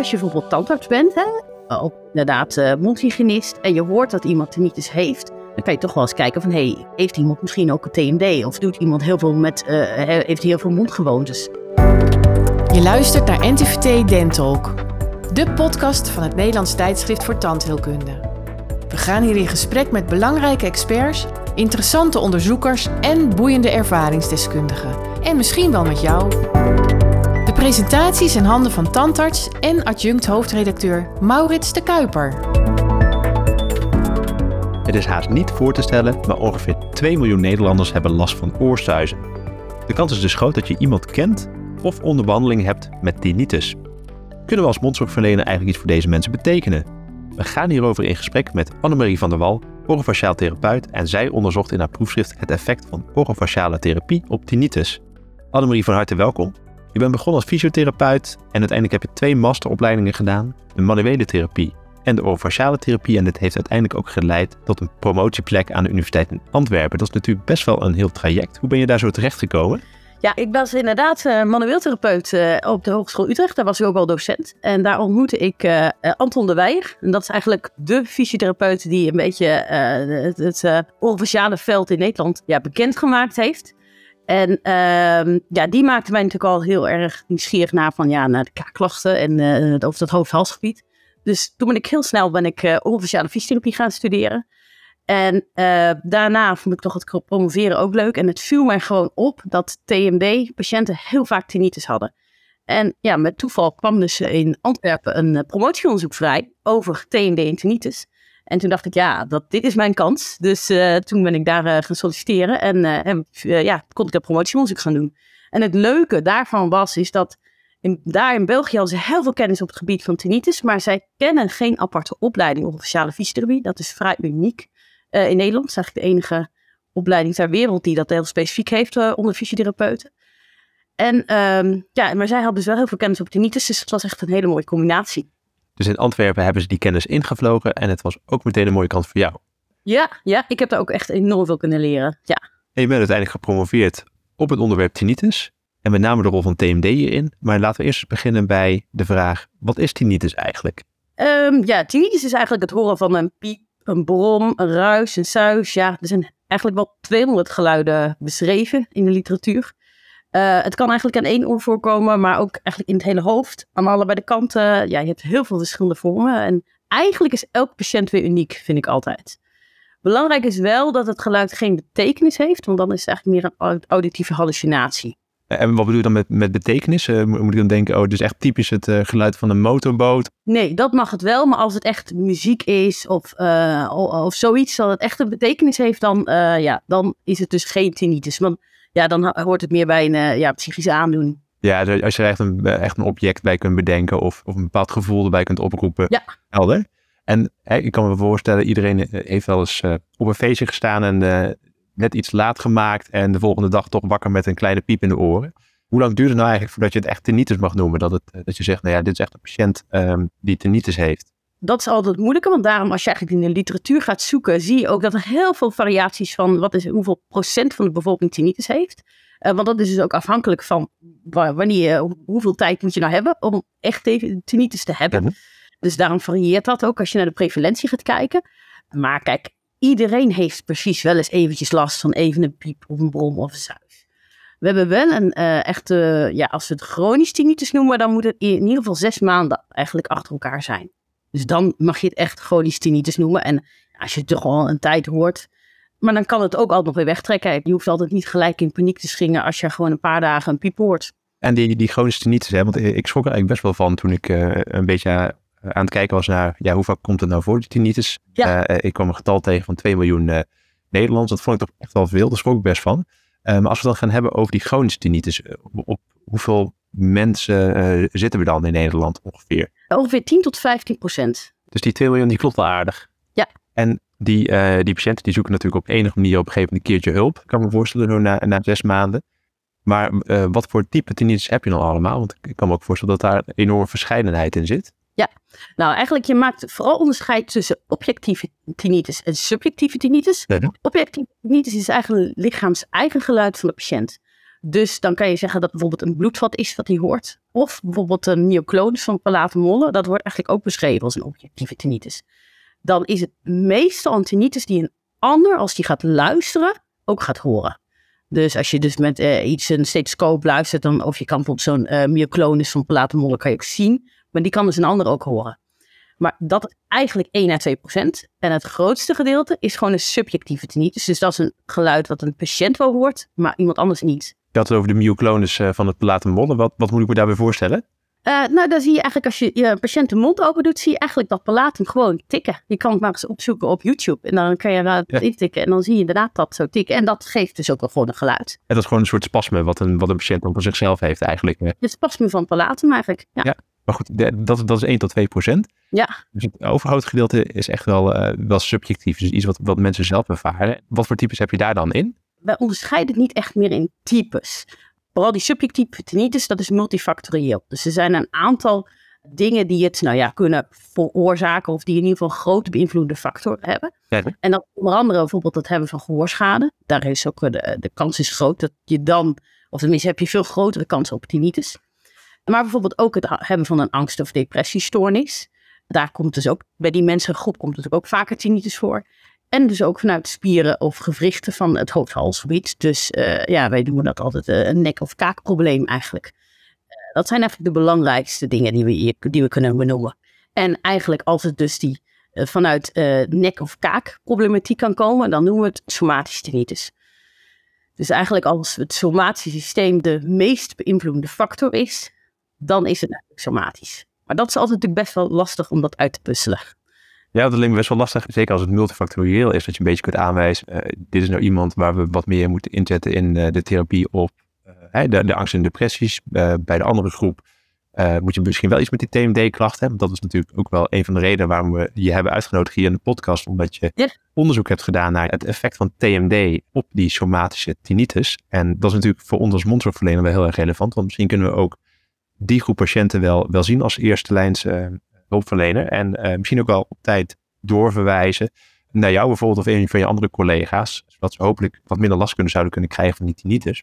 als je bijvoorbeeld tandarts bent, hè, of inderdaad uh, mondhygiënist, en je hoort dat iemand tinnitus heeft, dan kan je toch wel eens kijken van, hey, heeft iemand misschien ook een TMD? Of doet iemand heel veel met, uh, heeft hij heel veel mondgewoontes? Je luistert naar NTVT Dentalk, de podcast van het Nederlands tijdschrift voor tandheelkunde. We gaan hier in gesprek met belangrijke experts, interessante onderzoekers en boeiende ervaringsdeskundigen. En misschien wel met jou. Presentaties in handen van tandarts en adjunct hoofdredacteur Maurits de Kuiper. Het is haast niet voor te stellen, maar ongeveer 2 miljoen Nederlanders hebben last van oorsuizen. De kans is dus groot dat je iemand kent of onder behandeling hebt met tinnitus. Kunnen we als mondzorgverlener eigenlijk iets voor deze mensen betekenen? We gaan hierover in gesprek met Annemarie van der Wal, orofaciaal therapeut, en zij onderzocht in haar proefschrift het effect van orofaciale therapie op tinnitus. Annemarie, van harte welkom. Je bent begonnen als fysiotherapeut en uiteindelijk heb je twee masteropleidingen gedaan, de manuele therapie en de orofaciale therapie. En dit heeft uiteindelijk ook geleid tot een promotieplek aan de Universiteit in Antwerpen. Dat is natuurlijk best wel een heel traject. Hoe ben je daar zo terecht gekomen? Ja, ik was inderdaad uh, manueel therapeut uh, op de Hogeschool Utrecht. Daar was ik ook al docent. En daar ontmoette ik uh, Anton de Weijer. En dat is eigenlijk de fysiotherapeut die een beetje het, het orofaciale veld in Nederland ja, bekendgemaakt heeft. En uh, ja, die maakte mij natuurlijk al heel erg nieuwsgierig naar, van, ja, naar de kaakklachten en uh, over dat hoofd-halsgebied. Dus toen ben ik heel snel ben ik uh, fysiotherapie gaan studeren. En uh, daarna vond ik toch het promoveren ook leuk. En het viel mij gewoon op dat TMD-patiënten heel vaak tinnitus hadden. En ja, met toeval kwam dus in Antwerpen een promotieonderzoek vrij over TMD en tinnitus. En toen dacht ik, ja, dat, dit is mijn kans. Dus uh, toen ben ik daar uh, gaan solliciteren en, uh, ja, kon ik dat promotieonderzoek gaan doen. En het leuke daarvan was, is dat in, daar in België hadden ze heel veel kennis op het gebied van tinnitus, maar zij kennen geen aparte opleiding op officiële fysiotherapie. Dat is vrij uniek in Nederland. Dat is eigenlijk de enige opleiding ter wereld die dat heel specifiek heeft onder fysiotherapeuten. En um, ja, maar zij hadden dus wel heel veel kennis op tinnitus, dus het was echt een hele mooie combinatie. Dus in Antwerpen hebben ze die kennis ingevlogen en het was ook meteen een mooie kans voor jou. Ja, ja ik heb daar ook echt enorm veel kunnen leren. Ja. En je bent uiteindelijk gepromoveerd op het onderwerp tinnitus en met name de rol van TMD hierin. Maar laten we eerst beginnen bij de vraag, wat is tinnitus eigenlijk? Um, ja, tinnitus is eigenlijk het horen van een piep, een brom, een ruis, een suis. Ja, er zijn eigenlijk wel 200 geluiden beschreven in de literatuur. Uh, het kan eigenlijk aan één oor voorkomen, maar ook eigenlijk in het hele hoofd. Aan allebei de kanten. Ja, je hebt heel veel verschillende vormen. En eigenlijk is elk patiënt weer uniek, vind ik altijd. Belangrijk is wel dat het geluid geen betekenis heeft, want dan is het eigenlijk meer een auditieve hallucinatie. En wat bedoel je dan met, met betekenis? Uh, moet ik dan denken, oh, is echt typisch het uh, geluid van een motorboot? Nee, dat mag het wel. Maar als het echt muziek is of, uh, of, of, zoiets, dat het echt een betekenis heeft, dan, ja, dan is het dus geen tinnitus. Want ja, dan hoort het meer bij een uh, ja, psychische aandoening. Ja, als je er echt een, echt een object bij kunt bedenken of, of een bepaald gevoel erbij kunt oproepen. Ja. Helder. En hè, ik kan me voorstellen, iedereen heeft wel eens uh, op een feestje gestaan en uh, net iets laat gemaakt en de volgende dag toch wakker met een kleine piep in de oren. Hoe lang duurt het nou eigenlijk voordat je het echt tinnitus mag noemen? Dat, het, dat je zegt, nou ja, dit is echt een patiënt um, die tinnitus heeft dat is altijd moeilijker, want daarom als je eigenlijk in de literatuur gaat zoeken, zie je ook dat er heel veel variaties van wat is, hoeveel procent van de bevolking tinnitus heeft. Uh, want dat is dus ook afhankelijk van wanneer, hoeveel tijd moet je nou hebben om echt tinnitus te hebben. Dus daarom varieert dat ook als je naar de prevalentie gaat kijken. Maar kijk, iedereen heeft precies wel eens eventjes last van even een piep of een brom of een suis. We hebben wel een uh, echte, ja, als we het chronisch tinnitus noemen, dan moet het in ieder geval zes maanden eigenlijk achter elkaar zijn. Dus dan mag je het echt chronisch tinnitus noemen. En als je het toch al een tijd hoort. Maar dan kan het ook altijd nog weer wegtrekken. Je hoeft altijd niet gelijk in paniek te schingen als je gewoon een paar dagen een piep hoort. En die, die chronische tinnitus, hè, want ik schrok er eigenlijk best wel van toen ik uh, een beetje aan het kijken was naar ja, hoe vaak komt het nou voor, die tinnitus. Ja. Uh, ik kwam een getal tegen van 2 miljoen uh, Nederlands. Dat vond ik toch echt wel veel, daar schrok ik best van. maar als we dan gaan hebben over die chronische tinnitus, op hoeveel mensen zitten we dan in Nederland ongeveer? Ongeveer 10 tot 15 procent. Dus die 2 miljoen, die klopt wel aardig. Ja. En die, uh, die patiënten die zoeken natuurlijk op enige manier op een gegeven moment een keertje hulp. Ik kan me voorstellen, na, na zes maanden. Maar uh, wat voor type tinnitus heb je dan allemaal? Want ik kan me ook voorstellen dat daar een enorme verscheidenheid in zit. Ja, nou eigenlijk je maakt vooral onderscheid tussen objectieve tinnitus en subjectieve tinnitus. Objectieve tinnitus is eigenlijk lichaams eigen geluid van de patiënt. Dus dan kan je zeggen dat bijvoorbeeld een bloedvat is wat hij hoort. Of bijvoorbeeld een myoclonus van palatenmolle. Dat wordt eigenlijk ook beschreven als een objectieve tinnitus. Dan is het meestal een tinnitus die een ander, als die gaat luisteren, ook gaat horen. Dus als je dus met uh, iets een stethoscoop luistert, dan, of je kan bijvoorbeeld zo'n uh, myoclonus van palatenmolle kan je ook zien. Maar die kan dus een ander ook horen. Maar dat is eigenlijk 1 à 2 procent. En het grootste gedeelte is gewoon een subjectieve tinnitus. Dus dat is een geluid wat een patiënt wel hoort, maar iemand anders niet. Je had het over de myoclonus uh, van het palatenmolle. Wat, wat moet ik me daarbij voorstellen? Uh, nou, dan zie je eigenlijk als je je patiënt de mond open doet, zie je eigenlijk dat palatum gewoon tikken. Je kan het maar eens opzoeken op YouTube en dan kan je daar ja. intikken en dan zie je inderdaad dat zo tikken. En dat geeft dus ook wel gewoon een geluid. En dat is gewoon een soort spasme wat een, wat een patiënt dan van zichzelf heeft eigenlijk. Het spasme van palatum eigenlijk, ja. ja. Maar goed, dat, dat is 1 tot 2 procent. Ja. Dus het overgrote gedeelte is echt wel, uh, wel subjectief. Dus iets wat, wat mensen zelf ervaren. Wat voor types heb je daar dan in? Wij onderscheiden het niet echt meer in types. Vooral die subjectieve tinnitus, dat is multifactorieel. Dus er zijn een aantal dingen die het nou ja, kunnen veroorzaken of die in ieder geval een grote beïnvloedende factor hebben. Ja. En dat onder andere bijvoorbeeld het hebben van gehoorschade. Daar is ook de, de kans is groot dat je dan, of tenminste heb je veel grotere kans op tinnitus. Maar bijvoorbeeld ook het hebben van een angst- of depressiestoornis. Daar komt dus ook, bij die mensengroep komt het ook vaker tinnitus voor. En dus ook vanuit spieren of gewrichten van het hoofdhalsgebied. Dus uh, ja, wij noemen dat altijd uh, een nek- of kaakprobleem eigenlijk. Uh, dat zijn eigenlijk de belangrijkste dingen die we, hier, die we kunnen benoemen. En eigenlijk als het dus die vanuit nek- of kaakproblematiek kan komen, dan noemen we het somatisch tinnitus. Dus eigenlijk als het somatische systeem de meest beïnvloedende factor is, dan is het eigenlijk somatisch. Maar dat is altijd natuurlijk best wel lastig om dat uit te puzzelen. Ja, dat lijkt me best wel lastig. Zeker als het multifactorieel is, dat je een beetje kunt aanwijzen. Uh, dit is nou iemand waar we wat meer moeten inzetten in uh, de therapie op uh, de, de, angst en depressies. bij de andere groep moet je misschien wel iets met die TMD-klachten hebben. Dat is natuurlijk ook wel een van de redenen waarom we je hebben uitgenodigd hier in de podcast. Omdat je onderzoek hebt gedaan naar het effect van TMD op die somatische tinnitus. En dat is natuurlijk voor ons als mondzorgverlener wel heel erg relevant. Want misschien kunnen we ook die groep patiënten wel, wel zien als eerste lijns hulpverlener. En uh, misschien ook wel op tijd doorverwijzen naar jou bijvoorbeeld of een van je andere collega's. Zodat ze hopelijk wat minder last kunnen, zouden kunnen krijgen van die tinnitus.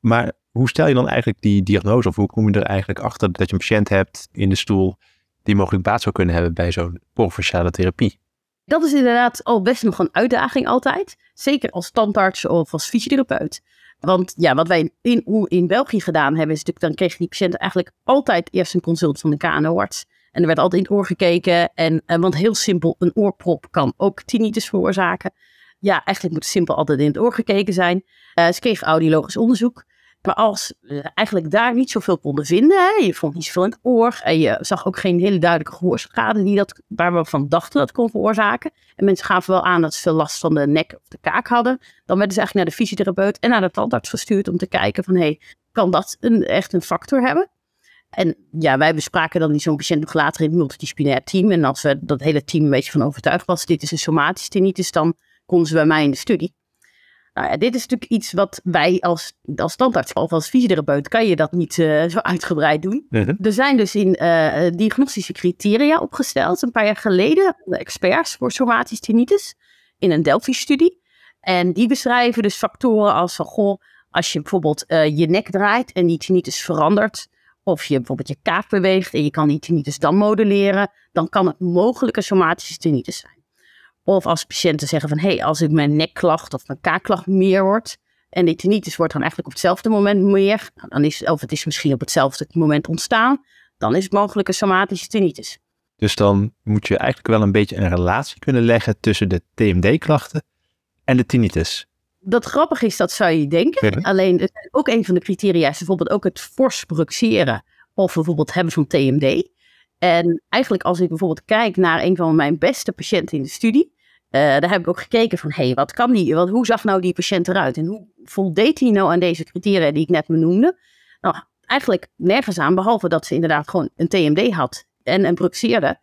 Maar hoe stel je dan eigenlijk die diagnose of hoe kom je er eigenlijk achter dat je een patiënt hebt in de stoel die mogelijk baat zou kunnen hebben bij zo'n provinciale therapie? Dat is inderdaad al best nog een uitdaging altijd. Zeker als tandarts of als fysiotherapeut. Want ja, wat wij in, in België gedaan hebben, is natuurlijk, dan kregen die patiënten eigenlijk altijd eerst een consult van de KNO-arts. En er werd altijd in het oor gekeken. En, en, want heel simpel, een oorprop kan ook tinnitus veroorzaken. Ja, eigenlijk moet simpel altijd in het oor gekeken zijn. Uh, ze kregen audiologisch onderzoek. Maar als we eigenlijk daar niet zoveel konden vinden, hè, je vond niet zoveel in het oor en je zag ook geen hele duidelijke gehoorschade die dat, waar we van dachten dat kon veroorzaken. En mensen gaven wel aan dat ze veel last van de nek of de kaak hadden. Dan werden ze eigenlijk naar de fysiotherapeut en naar de tandarts gestuurd om te kijken van, hé, hey, kan dat een, echt een factor hebben? En ja, wij bespraken dan die zo'n patiënt nog later in het multidisciplinair team. En als we dat hele team een beetje van overtuigd was, dit is een somatische tinnitus, dan konden ze bij mij in de studie. Nou ja, dit is natuurlijk iets wat wij als, als standaard of als fysiotherapeut kan je dat niet uh, zo uitgebreid doen. Er zijn dus in uh, diagnostische criteria opgesteld een paar jaar geleden, de experts voor somatisch tinnitus, in een Delphi-studie. En die beschrijven dus factoren als van, goh, als je bijvoorbeeld je nek draait en die tinnitus verandert, of je bijvoorbeeld je kaak beweegt en je kan die tinnitus dan modelleren, dan kan het mogelijk een somatische tinnitus zijn. Of als patiënten zeggen van, hé, hey, als ik mijn nekklacht of mijn kaakklacht meer wordt, en die tinnitus wordt dan eigenlijk op hetzelfde moment meer, nou, dan is, of het is misschien op hetzelfde moment ontstaan, dan is het mogelijk een somatische tinnitus. Dus dan moet je eigenlijk wel een beetje een relatie kunnen leggen tussen de TMD-klachten en de tinnitus dat grappig is, dat zou je denken. Ja. Alleen ook een van de criteria is bijvoorbeeld ook het fors bruxeren of bijvoorbeeld hebben van TMD. En eigenlijk als ik bijvoorbeeld kijk naar een van mijn beste patiënten in de studie, uh, daar heb ik ook gekeken van, hé, hey, wat kan die, wat, hoe zag nou die patiënt eruit? En hoe voldeed hij nou aan deze criteria die ik net benoemde? Nou, eigenlijk nergens aan, behalve dat ze inderdaad gewoon een TMD had en een bruxeerde.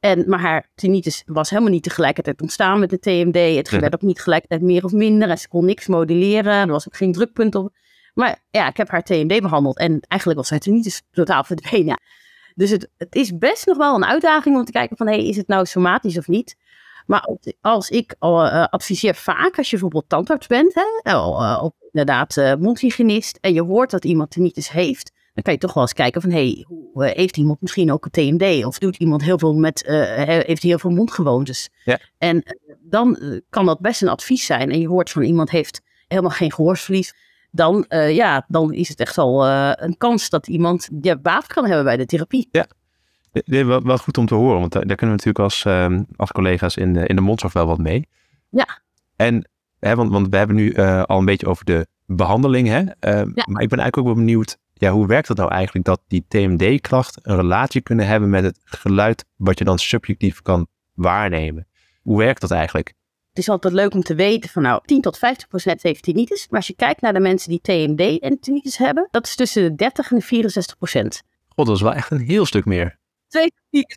En, maar haar tinnitus was helemaal niet tegelijkertijd ontstaan met de TMD. Het werd ook niet tegelijkertijd meer of minder. En ze kon niks modelleren. Er was ook geen drukpunt op. Maar ja, ik heb haar TMD behandeld. En eigenlijk was haar tinnitus totaal verdwenen. Dus het, het is best nog wel een uitdaging om te kijken van... Hey, is het nou somatisch of niet? Maar als- ik eh, adviseer vaak, als je bijvoorbeeld tandarts bent, hè, uh, of inderdaad uh, mondhygiënist, en je hoort dat iemand tinnitus heeft, dan kan je toch wel eens kijken van, hey, uh, heeft iemand misschien ook een TMD? Of doet iemand heel veel met, uh, heeft hij heel veel mondgewoontes? Ja. En uh, dan kan dat best een advies zijn. En je hoort van iemand heeft helemaal geen gehoorsverlies. Dan, uh, ja, dan is het echt al uh, een kans dat iemand ja, baat kan hebben bij de therapie. Ja, wel, wel goed om te horen, want daar, daar kunnen we natuurlijk als, uh, als collega's in de, in de mondzorg wel wat mee. Ja. En, hè, want, want we hebben nu al een beetje over de behandeling, hè? Uh, ja. maar ik ben eigenlijk ook wel benieuwd, ja, hoe werkt het nou eigenlijk dat die TMD-klachten een relatie kunnen hebben met het geluid wat je dan subjectief kan waarnemen? Hoe werkt dat eigenlijk? Het is altijd leuk om te weten van nou, 10 tot 50 procent heeft tinnitus. Maar als je kijkt naar de mensen die TMD en tinnitus hebben, dat is tussen de 30 en de 64 procent. God, dat is wel echt een heel stuk meer. Twee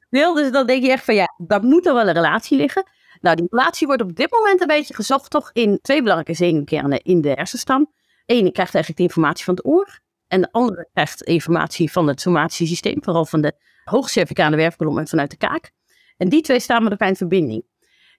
deel, dus dan denk je echt van ja, daar moet er wel een relatie liggen. Nou, die relatie wordt op dit moment een beetje gezocht toch in twee belangrijke zenuwkernen in de hersenstam. Eén krijgt eigenlijk de informatie van het oor. En de andere krijgt informatie van het somatische systeem, vooral van de hoogcervicale wervelkolom en vanuit de kaak. En die twee staan met elkaar in verbinding.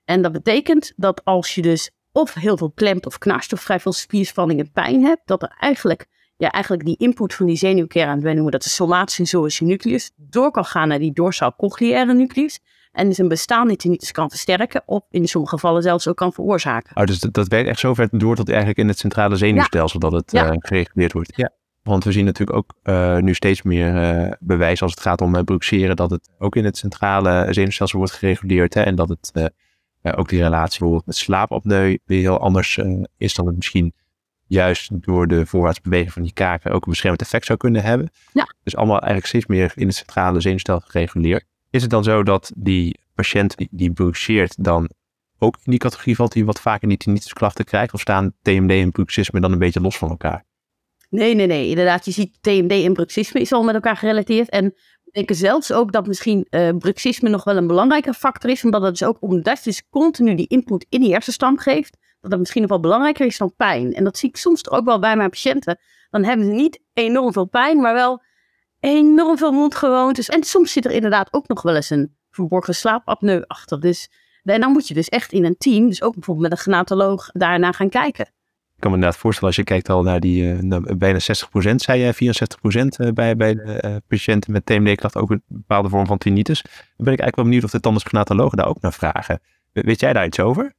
En dat betekent dat als je dus of heel veel klemt of knarst of vrij veel spierspanning en pijn hebt, dat er eigenlijk, ja, eigenlijk die input van die zenuwkern, wij noemen dat de somatische nucleus, door kan gaan naar die dorsaal-cochleaire nucleus. En dus een bestaande tinnitus kan versterken of in sommige gevallen zelfs ook kan veroorzaken. Oh, dus dat, dat werkt echt zo ver door tot eigenlijk in het centrale zenuwstelsel ja. dat het ja. uh, gereguleerd wordt. Ja. Want we zien natuurlijk ook uh, nu steeds meer uh, bewijs als het gaat om uh, bruxeren, dat het ook in het centrale zenuwstelsel wordt gereguleerd. Hè, en dat het ook die relatie bijvoorbeeld met slaapapneu weer heel anders is dan het misschien juist door de voorwaarts beweging van die kaken ook een beschermend effect zou kunnen hebben. Ja. Dus allemaal eigenlijk steeds meer in het centrale zenuwstelsel gereguleerd. Is het dan zo dat die patiënt die, die bruxeert dan ook in die categorie valt die wat vaker die tinnitusklachten krijgt? Of staan TMD en bruxisme dan een beetje los van elkaar? Nee, nee, nee. Inderdaad, je ziet TMD en bruxisme is al met elkaar gerelateerd. En we denken zelfs ook dat misschien uh, bruxisme nog wel een belangrijke factor is. Omdat het dus ook omdat je dus continu die input in die hersenstam geeft. Dat dat misschien nog wel belangrijker is dan pijn. En dat zie ik soms ook wel bij mijn patiënten. Dan hebben ze niet enorm veel pijn, maar wel enorm veel mondgewoontes. En soms zit er inderdaad ook nog wel eens een verborgen slaapapneu achter. Dus en dan moet je dus echt in een team, dus ook bijvoorbeeld met een genatoloog, daarna gaan kijken. Ik kan me inderdaad voorstellen, als je kijkt al naar die naar bijna 60%, zei je 64% bij, bij de uh, patiënten met TMD-klachten ook een bepaalde vorm van tinnitus. Dan ben ik eigenlijk wel benieuwd of de tandartsgenatologen daar ook naar vragen. Weet jij daar iets over?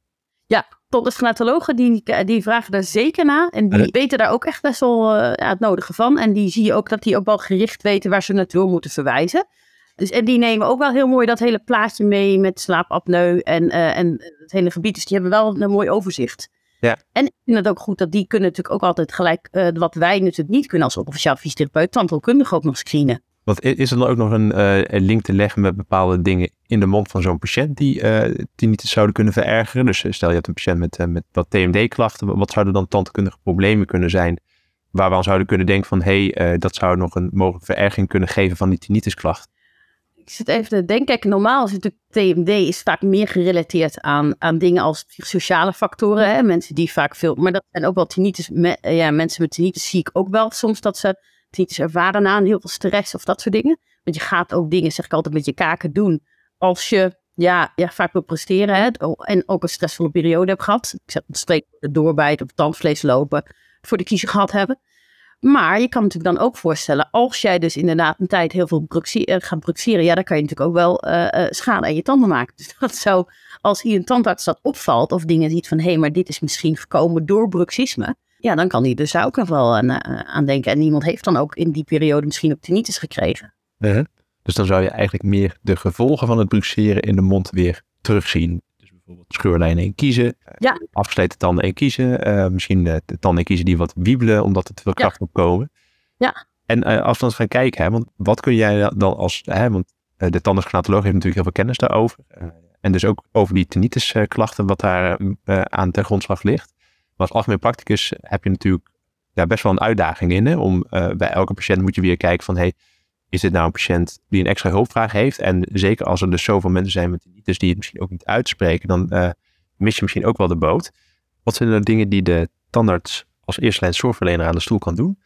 Ja, tandartsgenatologen die, die vragen daar zeker naar. En die weten daar ook echt best wel uh, ja, het nodige van. En die zie je ook dat die ook wel gericht weten waar ze naartoe moeten verwijzen. Dus, en die nemen ook wel heel mooi dat hele plaatje mee met slaapapneu en, en het hele gebied. Dus die hebben wel een mooi overzicht. Ja. En ik vind het ook goed dat die kunnen natuurlijk ook altijd gelijk, uh, wat wij natuurlijk niet kunnen als officiaal fysiotherapeut, tandheelkundige ook nog screenen. Want is er dan ook nog een, uh, een, link te leggen met bepaalde dingen in de mond van zo'n patiënt die uh, tinnitus zouden kunnen verergeren? Dus stel je hebt een patiënt met, met wat TMD-klachten, wat zouden dan tandheelkundige problemen kunnen zijn waar we aan zouden kunnen denken van hé, hey, dat zou nog een mogelijke verergering kunnen geven van die tinnitusklacht? Ik zit even te denken. Normaal is natuurlijk TMD is vaak meer gerelateerd aan, aan dingen als sociale factoren. Hè? Mensen die vaak veel. Maar dat zijn ook wel tinnitus. Me, ja, mensen met tinnitus zie ik ook wel soms dat ze tinnitus ervaren na heel veel stress of dat soort dingen. Want je gaat ook dingen, zeg ik altijd, met je kaken doen. Als je ja, ja, vaak wil presteren hè? en ook een stressvolle periode hebt gehad. Ik zeg streek doorbijten of tandvlees lopen voor de kiezer gehad hebben. Maar je kan natuurlijk dan ook voorstellen, als jij dus inderdaad een tijd heel veel bruxie, uh, gaat bruxeren, ja, dan kan je natuurlijk ook wel uh, schade aan je tanden maken. Dus dat zou, als hier een tandarts dat opvalt, of dingen ziet van, hé, hey, maar dit is misschien voorkomen door bruxisme, ja, dan kan hij dus ook nog wel aan, denken. En iemand heeft dan ook in die periode misschien ook tinnitus gekregen. Dus dan zou je eigenlijk meer de gevolgen van het bruxeren in de mond weer terugzien. Bijvoorbeeld scheurlijnen in kiezen, ja. afgesleten tanden in kiezen, uh, misschien de, de tanden in kiezen die wat wiebelen omdat er te veel kracht ja. op komen. Ja. En uh, als we dan gaan kijken, hè, want wat kun jij dan als, hè, want de tandartsgenatoloog heeft natuurlijk heel veel kennis daarover. en dus ook over die tinnitusklachten wat daar aan ten grondslag ligt. Maar als algemeen practicus heb je natuurlijk ja, best wel een uitdaging in. Hè, om bij elke patiënt moet je weer kijken van, hey, is dit nou een patiënt die een extra hulpvraag heeft? En zeker als er dus zoveel mensen zijn met tinnitus die het misschien ook niet uitspreken, dan uh, mis je misschien ook wel de boot. Wat zijn er dingen die de tandarts als eerste lijn zorgverlener aan de stoel kan doen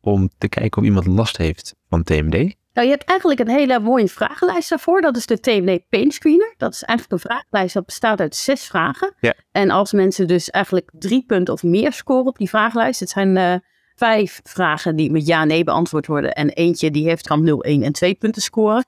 om te kijken of iemand last heeft van TMD Nou, je hebt eigenlijk een hele mooie vragenlijst daarvoor. Dat is de TMD Pain Screener. Dat is eigenlijk een vragenlijst dat bestaat uit zes vragen. Ja. En als mensen dus eigenlijk drie punten of meer scoren op die vragenlijst. Het zijn uh, vijf vragen die met ja-nee beantwoord worden. En eentje die heeft kan 0, 1 en 2 punten scoren.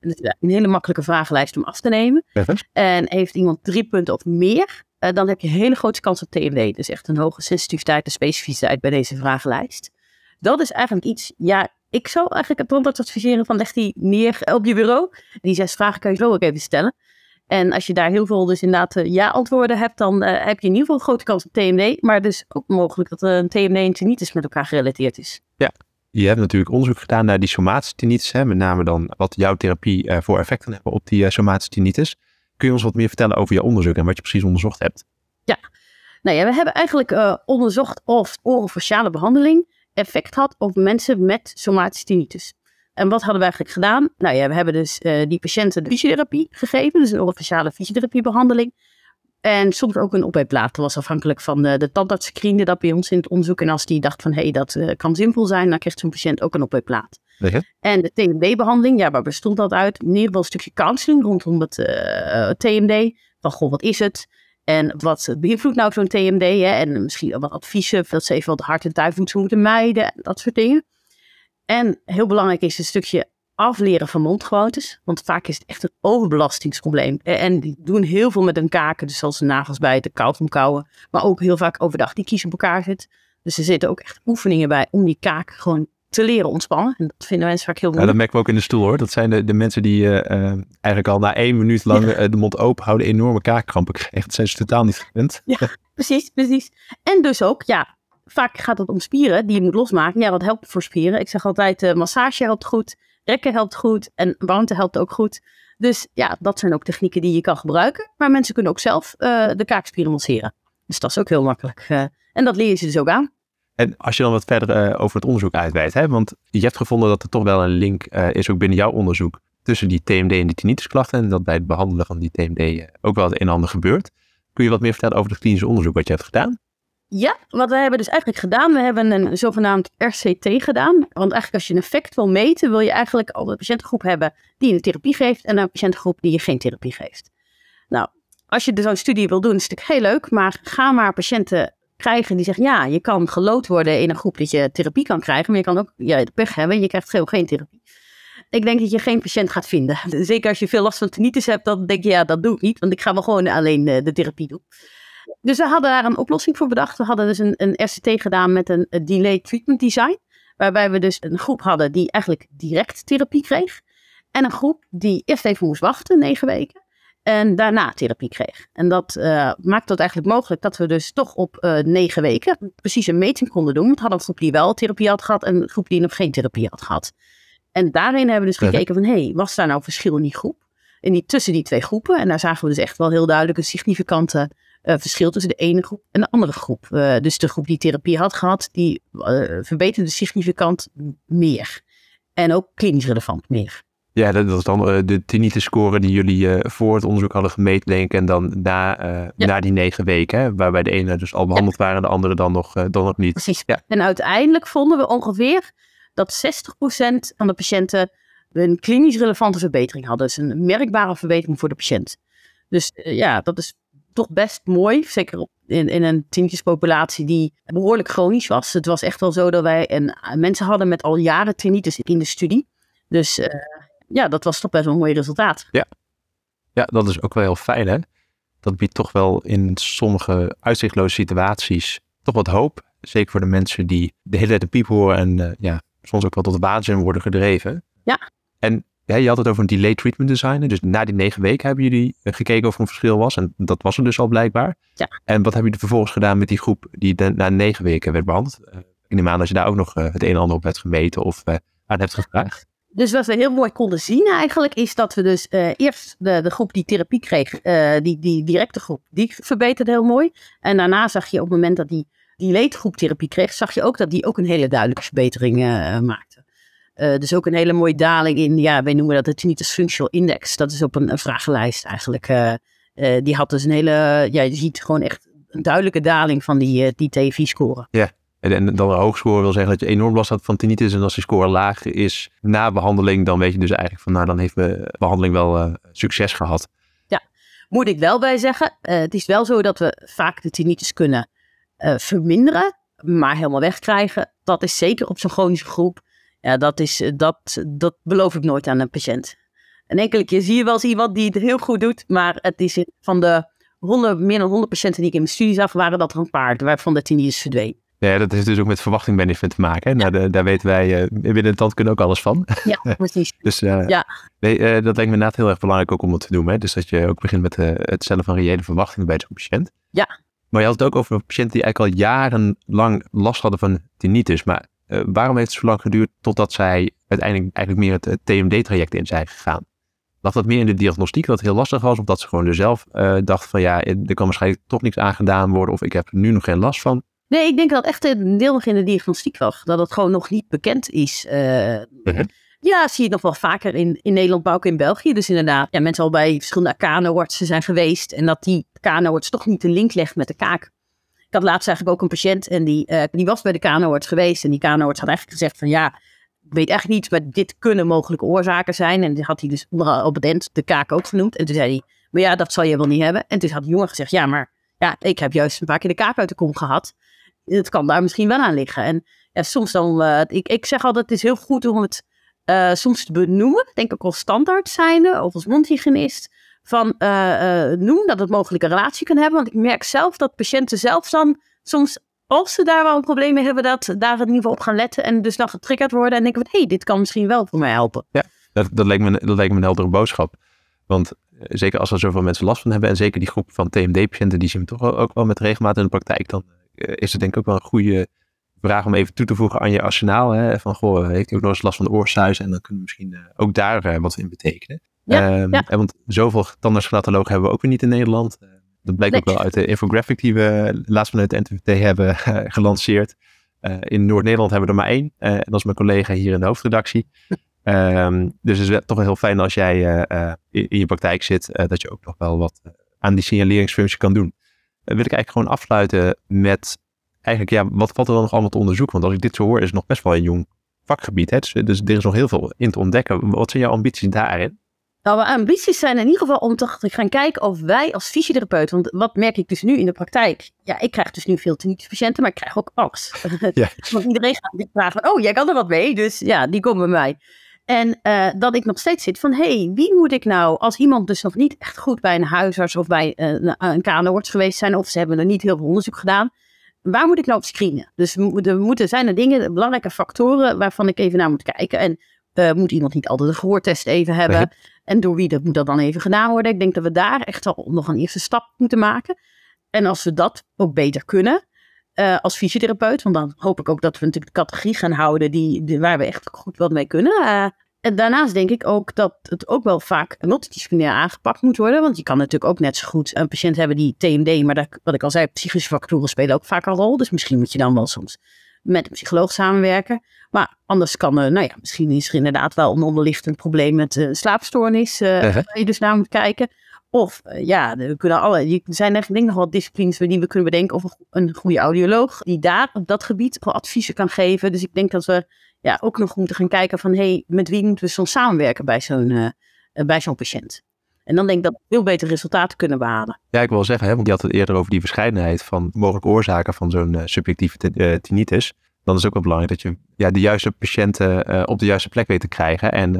En dat is een hele makkelijke vragenlijst om af te nemen. Perfect. En heeft iemand drie punten of meer, uh, dan heb je een hele grote kans op TMD. Dus echt een hoge sensitiviteit en specificiteit bij deze vragenlijst. Dat is eigenlijk iets, ja, ik zou eigenlijk het tandarts adviseren van leg die neer op je bureau. Die zes vragen kan je zo ook even stellen. En als je daar heel veel dus inderdaad uh, ja-antwoorden hebt, dan uh, heb je in ieder geval een grote kans op TMD. Maar dus ook mogelijk dat een TMD en tinnitus met elkaar gerelateerd is. Ja, je hebt natuurlijk onderzoek gedaan naar die somatische tinnitus. Hè? Met name dan wat jouw therapie uh, voor effecten hebben op die somatische tinnitus. Kun je ons wat meer vertellen over je onderzoek en wat je precies onderzocht hebt? Ja, nou ja, we hebben eigenlijk onderzocht of orofaciale behandeling effect had op mensen met somatische tinnitus. En wat hadden we eigenlijk gedaan? Nou ja, we hebben dus uh, die patiënten de fysiotherapie gegeven, dus een orofaciale fysiotherapiebehandeling. En soms ook een opweeplaat. Dat was afhankelijk van de, de tandarts screende dat bij ons in het onderzoek. En als die dacht van, hé, hey, dat uh, kan simpel zijn, dan krijgt zo'n patiënt ook een opweeplaat. Okay. En de TMD-behandeling, ja, waar bestond dat uit? In ieder geval een stukje counseling rondom het uh, TMD. Van, goh, wat is het? En wat beïnvloedt nou zo'n TMD? Hè? En misschien wat adviezen, dat ze even wat hart- en tuinvoedsel moeten mijden, dat soort dingen. En heel belangrijk is een stukje afleren van mondgewoontes. Want vaak is het echt een overbelastingsprobleem. En die doen heel veel met hun kaken, dus zoals nagels bijten, kauwgom kauwen. Maar ook heel vaak overdag die kies op elkaar zit. Dus er zitten ook echt oefeningen bij om die kaak gewoon te leren ontspannen. En dat vinden mensen vaak heel moeilijk. Ja, dat merken we ook in de stoel hoor. Dat zijn de, de mensen die uh, uh, eigenlijk al na één minuut lang uh, de mond open houden, enorme kaakkrampen krijgen. Dat zijn ze totaal niet gewend. Ja, precies, precies. En dus ook, ja, vaak gaat het om spieren die je moet losmaken. Ja, dat helpt voor spieren. Ik zeg altijd, massage helpt goed, rekken helpt goed en warmte helpt ook goed. Dus ja, dat zijn ook technieken die je kan gebruiken. Maar mensen kunnen ook zelf de kaakspieren masseren. Dus dat is ook heel makkelijk. en dat leer je ze dus ook aan. En als je dan wat verder over het onderzoek uitweidt, hè, want je hebt gevonden dat er toch wel een link is ook binnen jouw onderzoek tussen die TMD en die tinnitusklachten en dat bij het behandelen van die TMD ook wel het een en ander gebeurt. Kun je wat meer vertellen over het klinisch onderzoek wat je hebt gedaan? Ja, wat we hebben dus eigenlijk gedaan, we hebben een zogenaamd RCT gedaan. Want eigenlijk als je een effect wil meten, wil je eigenlijk al een patiëntengroep hebben die een therapie geeft en een patiëntengroep die je geen therapie geeft. Nou, als je zo'n studie wil doen, is het natuurlijk heel leuk, maar ga maar patiënten krijgen die zeggen, ja, je kan gelood worden in een groep dat je therapie kan krijgen, maar je kan ook ja, de pech hebben en je krijgt gewoon geen therapie. Ik denk dat je geen patiënt gaat vinden. Zeker als je veel last van tinnitus hebt, dan denk je, ja, dat doe ik niet, want ik ga wel gewoon alleen de, de therapie doen. Dus we hadden daar een oplossing voor bedacht. We hadden dus een, een RCT gedaan met een, een delay treatment design, waarbij we dus een groep hadden die eigenlijk direct therapie kreeg. En een groep die eerst even moest wachten, negen weken en daarna therapie kreeg. En dat uh, maakt het eigenlijk mogelijk dat we dus toch op uh, negen weken precies een meting konden doen. We hadden een groep die wel therapie had gehad en een groep die nog geen therapie had gehad. En daarin hebben we dus gekeken van, hé, hey, was daar nou verschil in die groep? In die, tussen die twee groepen. En daar zagen we dus echt wel heel duidelijk een significante verschil tussen de ene groep en de andere groep. dus de groep die therapie had gehad, die verbeterde significant meer. En ook klinisch relevant meer. Ja, dat, is dan uh, de tinnitus score die jullie uh, voor het onderzoek hadden gemeten, denk ik. En dan na, uh, ja. na die negen weken, hè, waarbij de ene dus al behandeld ja. waren, de andere dan nog, dan nog niet. Precies. Ja. En uiteindelijk vonden we ongeveer dat 60% van de patiënten een klinisch relevante verbetering hadden. Dus een merkbare verbetering voor de patiënt. Dus ja, dat is toch best mooi. Zeker in, in een tinnituspopulatie die behoorlijk chronisch was. Het was echt wel zo dat wij en mensen hadden met al jaren tinnitus in de studie. Dus ja, dat was toch best wel een mooi resultaat. Ja. ja, dat is ook wel heel fijn hè. Dat biedt toch wel in sommige uitzichtloze situaties toch wat hoop. Zeker voor de mensen die de hele tijd de piep horen en uh, ja, soms ook wel tot de waanzin worden gedreven. Ja. En ja, je had het over een delay treatment design. Dus na die negen weken hebben jullie gekeken of er een verschil was. En dat was er dus al blijkbaar. Ja. En wat hebben jullie vervolgens gedaan met die groep die de, na negen weken werd behandeld? Ik neem aan dat je daar ook nog uh, het een en ander op hebt gemeten of aan hebt gevraagd. Dus wat we heel mooi konden zien eigenlijk, is dat we dus uh, eerst de, de groep die therapie kreeg, uh, die, die directe groep, die verbeterde heel mooi. En daarna zag je op het moment dat die, die leedgroep therapie kreeg, zag je ook dat die ook een hele duidelijke verbetering uh, maakte. Dus ook een hele mooie daling in, ja, wij noemen dat de tinnitus functional index. Dat is op een, een vragenlijst eigenlijk. die had dus een hele, ja, je ziet gewoon echt een duidelijke daling van die, die TFI-score. Ja. En, en dan een hoogscore wil zeggen dat je enorm last had van tinnitus. En als die score laag is na behandeling, dan weet je dus eigenlijk van, nou, dan heeft mijn behandeling wel succes gehad. Ja, moet ik wel bij zeggen. Het is wel zo dat we vaak de tinnitus kunnen verminderen, maar helemaal wegkrijgen. Dat is zeker op zo'n chronische groep. Ja, dat, is, dat, dat beloof ik nooit aan een patiënt. En enkele keer zie je wel eens iemand die het heel goed doet, maar het is van de 100, meer dan 100 patiënten die ik in mijn studie zag, waren dat er een paar waarvan de tinnitus verdween. Ja, dat heeft dus ook met verwachting benefit te maken. Hè? Ja. Nou, de, daar weten wij uh, binnen de tand kunnen ook alles van. Ja, precies. dus uh, ja. Nee, uh, dat lijkt me inderdaad heel erg belangrijk ook om het te doen. Hè? Dus dat je ook begint met het stellen van reële verwachtingen bij zo'n patiënt. Ja. Maar je had het ook over patiënten die eigenlijk al jarenlang last hadden van tinnitus. Maar waarom heeft het zo lang geduurd totdat zij uiteindelijk eigenlijk meer het TMD-traject in zijn gegaan? Lag dat meer in de diagnostiek dat het heel lastig was? Of dat ze gewoon er zelf dachten van ja, er kan waarschijnlijk toch niks aangedaan worden. Of ik heb er nu nog geen last van. Nee, ik denk dat echt een deel nog in de diagnostiek lag. Dat het gewoon nog niet bekend is. Uh, Ja, zie je nog wel vaker in, in Nederland, maar ook in België. Dus inderdaad, ja, mensen al bij verschillende KNO-artsen zijn geweest. En dat die KNO-arts toch niet een link legt met de kaak. Had laatst eigenlijk ook een patiënt en die, uh, die was bij de KNO-arts geweest. En die KNO-arts had eigenlijk gezegd van ja, ik weet echt niet, maar dit kunnen mogelijke oorzaken zijn. En had hij dus op het end de kaak ook genoemd. En toen zei hij, maar ja, dat zal je wel niet hebben. En toen had die jongen gezegd, ja, maar ja, ik heb juist een paar keer de kaak uit de kom gehad het kan daar misschien wel aan liggen. En ja, soms dan, uh, ik, ik zeg altijd, het is heel goed om het uh, soms te benoemen. Denk ik als standaard zijnde of als mondhygiënist. Van uh, noem dat het mogelijk een relatie kan hebben. Want ik merk zelf dat patiënten zelf dan soms, als ze daar wel een probleem mee hebben, dat daar in ieder geval op gaan letten. En dus dan getriggerd worden en denken van, hé, hey, dit kan misschien wel voor mij helpen. Ja, dat, dat, lijkt me, dat lijkt me een heldere boodschap. Want zeker als er zoveel mensen last van hebben, en zeker die groep van TMD-patiënten, die zien we toch ook wel met regelmaat in de praktijk, dan eh, is het denk ik ook wel een goede vraag om even toe te voegen aan je arsenaal. Hè? Van, goh, heeft hij ook nog eens last van de oorsuizen? En dan kunnen we misschien ook daar wat in betekenen. Ja, um, ja. En want zoveel tandartsgelatologen hebben we ook weer niet in Nederland. Uh, dat blijkt nee. ook wel uit de infographic die we laatst vanuit de NTVT hebben gelanceerd. in Noord-Nederland hebben we er maar één. en dat is mijn collega hier in de hoofdredactie. um, dus het is toch wel heel fijn als jij in, in, je praktijk zit, dat je ook nog wel wat aan die signaleringsfunctie kan doen wil ik eigenlijk gewoon afsluiten met eigenlijk, ja, wat valt er dan nog allemaal te onderzoeken? Want als ik dit zo hoor, is het nog best wel een jong vakgebied. Hè? Dus, dus er is nog heel veel in te ontdekken. Wat zijn jouw ambities daarin? Nou, mijn ambities zijn in ieder geval om te gaan kijken of wij als fysiotherapeut, want wat merk ik dus nu in de praktijk? Ja, ik krijg dus nu veel tinnitus patiënten, maar ik krijg ook angst. Ja. want iedereen gaat vragen, oh, jij kan er wat mee, dus ja, die komen bij mij. En uh, dat ik nog steeds zit van, hé, hey, wie moet ik nou, als iemand dus nog niet echt goed bij een huisarts of bij uh, een, een KNO-arts geweest zijn, of ze hebben er niet heel veel onderzoek gedaan, waar moet ik nou op screenen? Dus er moeten, zijn er dingen, belangrijke factoren waarvan ik even naar moet kijken. En uh, moet iemand niet altijd een gehoortest even hebben? Nee. En door wie dat moet dat dan even gedaan worden? Ik denk dat we daar echt al nog een eerste stap moeten maken. En als we dat ook beter kunnen, uh, als fysiotherapeut. Want dan hoop ik ook dat we natuurlijk de categorie gaan houden die, waar we echt goed wat mee kunnen. Uh, en daarnaast denk ik ook dat het ook wel vaak multidisciplinair aangepakt moet worden. Want je kan natuurlijk ook net zo goed een patiënt hebben die TMD, maar dat, wat ik al zei, psychische factoren spelen ook vaak een rol. Dus misschien moet je dan wel soms met een psycholoog samenwerken. Maar anders kan, uh, nou ja, misschien is er inderdaad wel een onderliggend probleem met uh, slaapstoornis. Uh, -huh. Waar je dus naar moet kijken. Of ja, we kunnen alle, er zijn echt denk nog wel disciplines die we kunnen bedenken. Of een goede audioloog die daar op dat gebied adviezen kan geven. Dus ik denk dat we ja, ook nog moeten gaan kijken van hey, met wie moeten we soms samenwerken bij zo'n uh, bij zo'n patiënt. En dan denk ik dat we veel betere resultaten kunnen behalen. Ja, ik wil zeggen, hè, want je had het eerder over die verscheidenheid van mogelijke oorzaken van zo'n uh, subjectieve uh, tinnitus. Dan is het ook wel belangrijk dat je ja, de juiste patiënten op de juiste plek weet te krijgen. En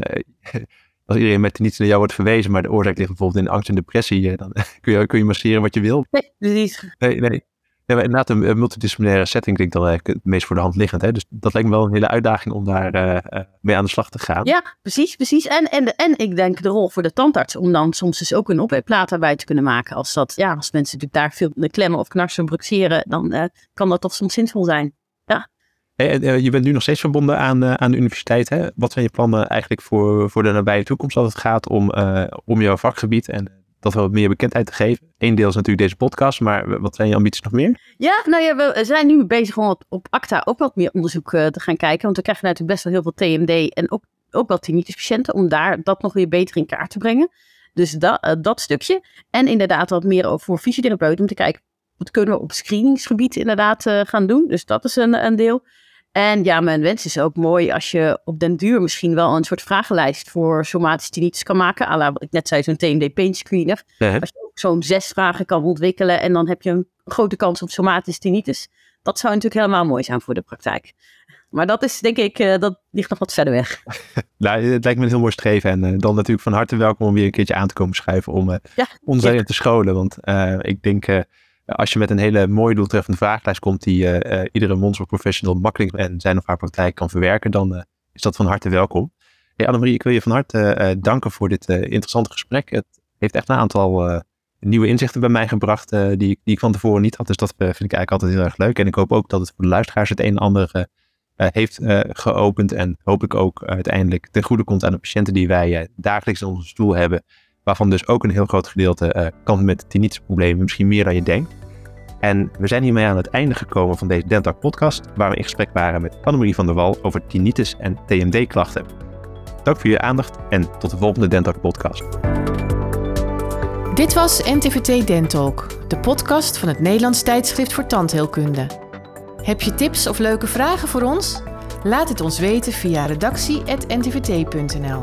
als iedereen met tinnitus naar jou wordt verwezen, maar de oorzaak ligt bijvoorbeeld in angst en depressie, dan kun je, kun je masseren wat je wil. Nee, precies. Nee, nee. Ja, maar inderdaad, een multidisciplinaire setting klinkt dan eigenlijk het meest voor de hand liggend. Hè? Dus dat lijkt me wel een hele uitdaging om daar uh, mee aan de slag te gaan. Ja, precies, precies. En, en, en ik denk de rol voor de tandarts om dan soms dus ook een opweekplaat daarbij te kunnen maken. Als, dat, ja, als mensen natuurlijk daar veel klemmen of knarsen bruxeren, dan uh, kan dat toch soms zinvol zijn. Ja. Hey, uh, je bent nu nog steeds verbonden aan, aan de universiteit. Hè? Wat zijn je plannen eigenlijk voor, voor de nabije toekomst als het gaat om, om jouw vakgebied en dat wel wat meer bekendheid te geven. Eén deel is natuurlijk deze podcast, maar wat zijn je ambities nog meer? Ja, nou ja, we zijn nu bezig om op ACTA ook wat meer onderzoek uh, te gaan kijken. Want we krijgen natuurlijk best wel heel veel TMD en ook, ook wel patiënten. Om daar dat nog weer beter in kaart te brengen. Dus dat, uh, dat stukje. En inderdaad wat meer voor fysiotherapeuten om te kijken. wat kunnen we op screeningsgebied inderdaad uh, gaan doen. Dus dat is een, een deel. En ja, mijn wens is ook mooi als je op den duur misschien wel een soort vragenlijst voor somatische tinnitus kan maken. Ala wat ik net zei, zo'n TMD pain screener. Als je ook zo'n zes vragen kan ontwikkelen en dan heb je een grote kans op somatische tinnitus. Dat zou natuurlijk helemaal mooi zijn voor de praktijk. Maar dat is denk ik, uh, dat ligt nog wat verder weg. nou, het lijkt me een heel mooi streven. En uh, dan natuurlijk van harte welkom om weer een keertje aan te komen schrijven om uh, ja, ons ja. te scholen. Want ik denk, als je met een hele mooie doeltreffende vraaglijst komt die iedere mondzorgprofessional makkelijk en zijn of haar praktijk kan verwerken, dan is dat van harte welkom. Hey Annemarie, ik wil je van harte danken voor dit interessante gesprek. Het heeft echt een aantal nieuwe inzichten bij mij gebracht die, die ik van tevoren niet had. Dus dat vind ik eigenlijk altijd heel erg leuk. En ik hoop ook dat het voor de luisteraars het een en ander heeft geopend. En hopelijk ook uiteindelijk ten goede komt aan de patiënten die wij dagelijks in onze stoel hebben. Waarvan dus ook een heel groot gedeelte kan met tinnitusproblemen, misschien meer dan je denkt. En we zijn hiermee aan het einde gekomen van deze Dentalk podcast, waar we in gesprek waren met Annemarie van der Wal over tinnitus en TMD-klachten. Dank voor je aandacht en tot de volgende Dentalk podcast. Dit was NTVT Dentalk, de podcast van het Nederlands tijdschrift voor tandheelkunde. Heb je tips of leuke vragen voor ons? Laat het ons weten via redactie.ntvt.nl.